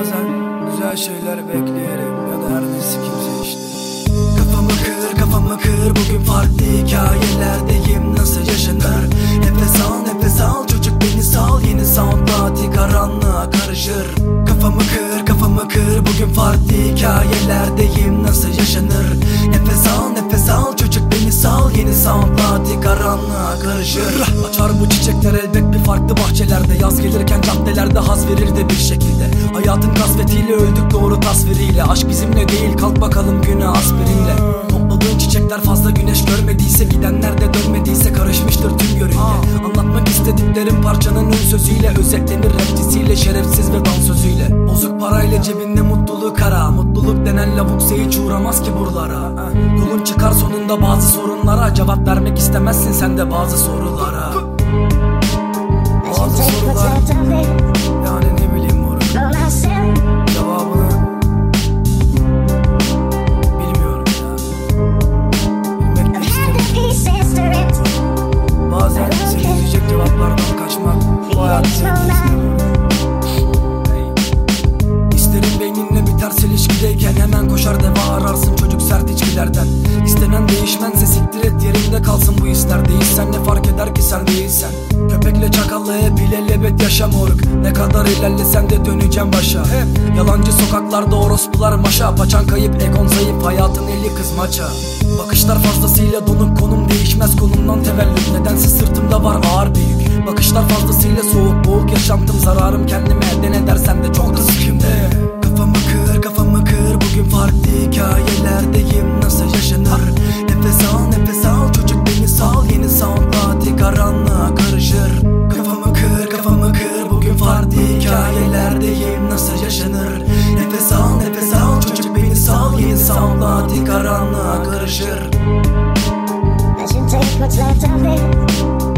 Bazen güzel şeyler bekleyelim ya da her neyse kimse işte. Kafamı kır kafamı kır bugün farklı hikayelerdeyim. Nasıl yaşanır? Nefes al nefes al çocuk beni sal. Yeni sound party karanlığa karışır. Kafamı kır kafamı kır bugün farklı hikayelerdeyim. Nasıl yaşanır sal yeni sound party karanlığa karışır. Açar bu çiçekler elbet bir farklı bahçelerde. Yaz gelirken caddelerde haz verir de bir şekilde. Hayatın kasvetiyle öldük doğru tasviriyle. Aşk bizimle değil kalk bakalım güne aspirinle Topladığın çiçekler fazla güneş görmediyse Gidenler de dönmediyse karışmıştır tüm yörünge Anlatmak istediklerim parçanın ön sözüyle Özetlenir rapçisiyle şerefsiz ve dansözüyle Bozuk parayla cebinde mutluluk ara Mutluluk denen lavuksa hiç uğramaz ki buralara. Yolun çıkar sonunda bazı sorunlara Cevap vermek istemezsin sen de bazı sorulara Bazı sorular değişmense siktir et yerinde kalsın bu hisler. Değilsen ne fark eder ki sen değilsen? Köpekle çakalla hep ilelebet yaşa moruk Ne kadar ilerlesen de döneceğim başa. Hep yalancı sokaklarda orospular maşa. Paçan kayıp ekon zayıf hayatın eli kız maça. Bakışlar fazlasıyla donuk konum değişmez konumdan tevellüt. Nedense sırtımda var ağır bir yük Bakışlar fazlasıyla soğuk boğuk yaşantım. Zararım kendime elden edersen de çok da Soundla karanlığa karışır. Aşın tek mutlu tabi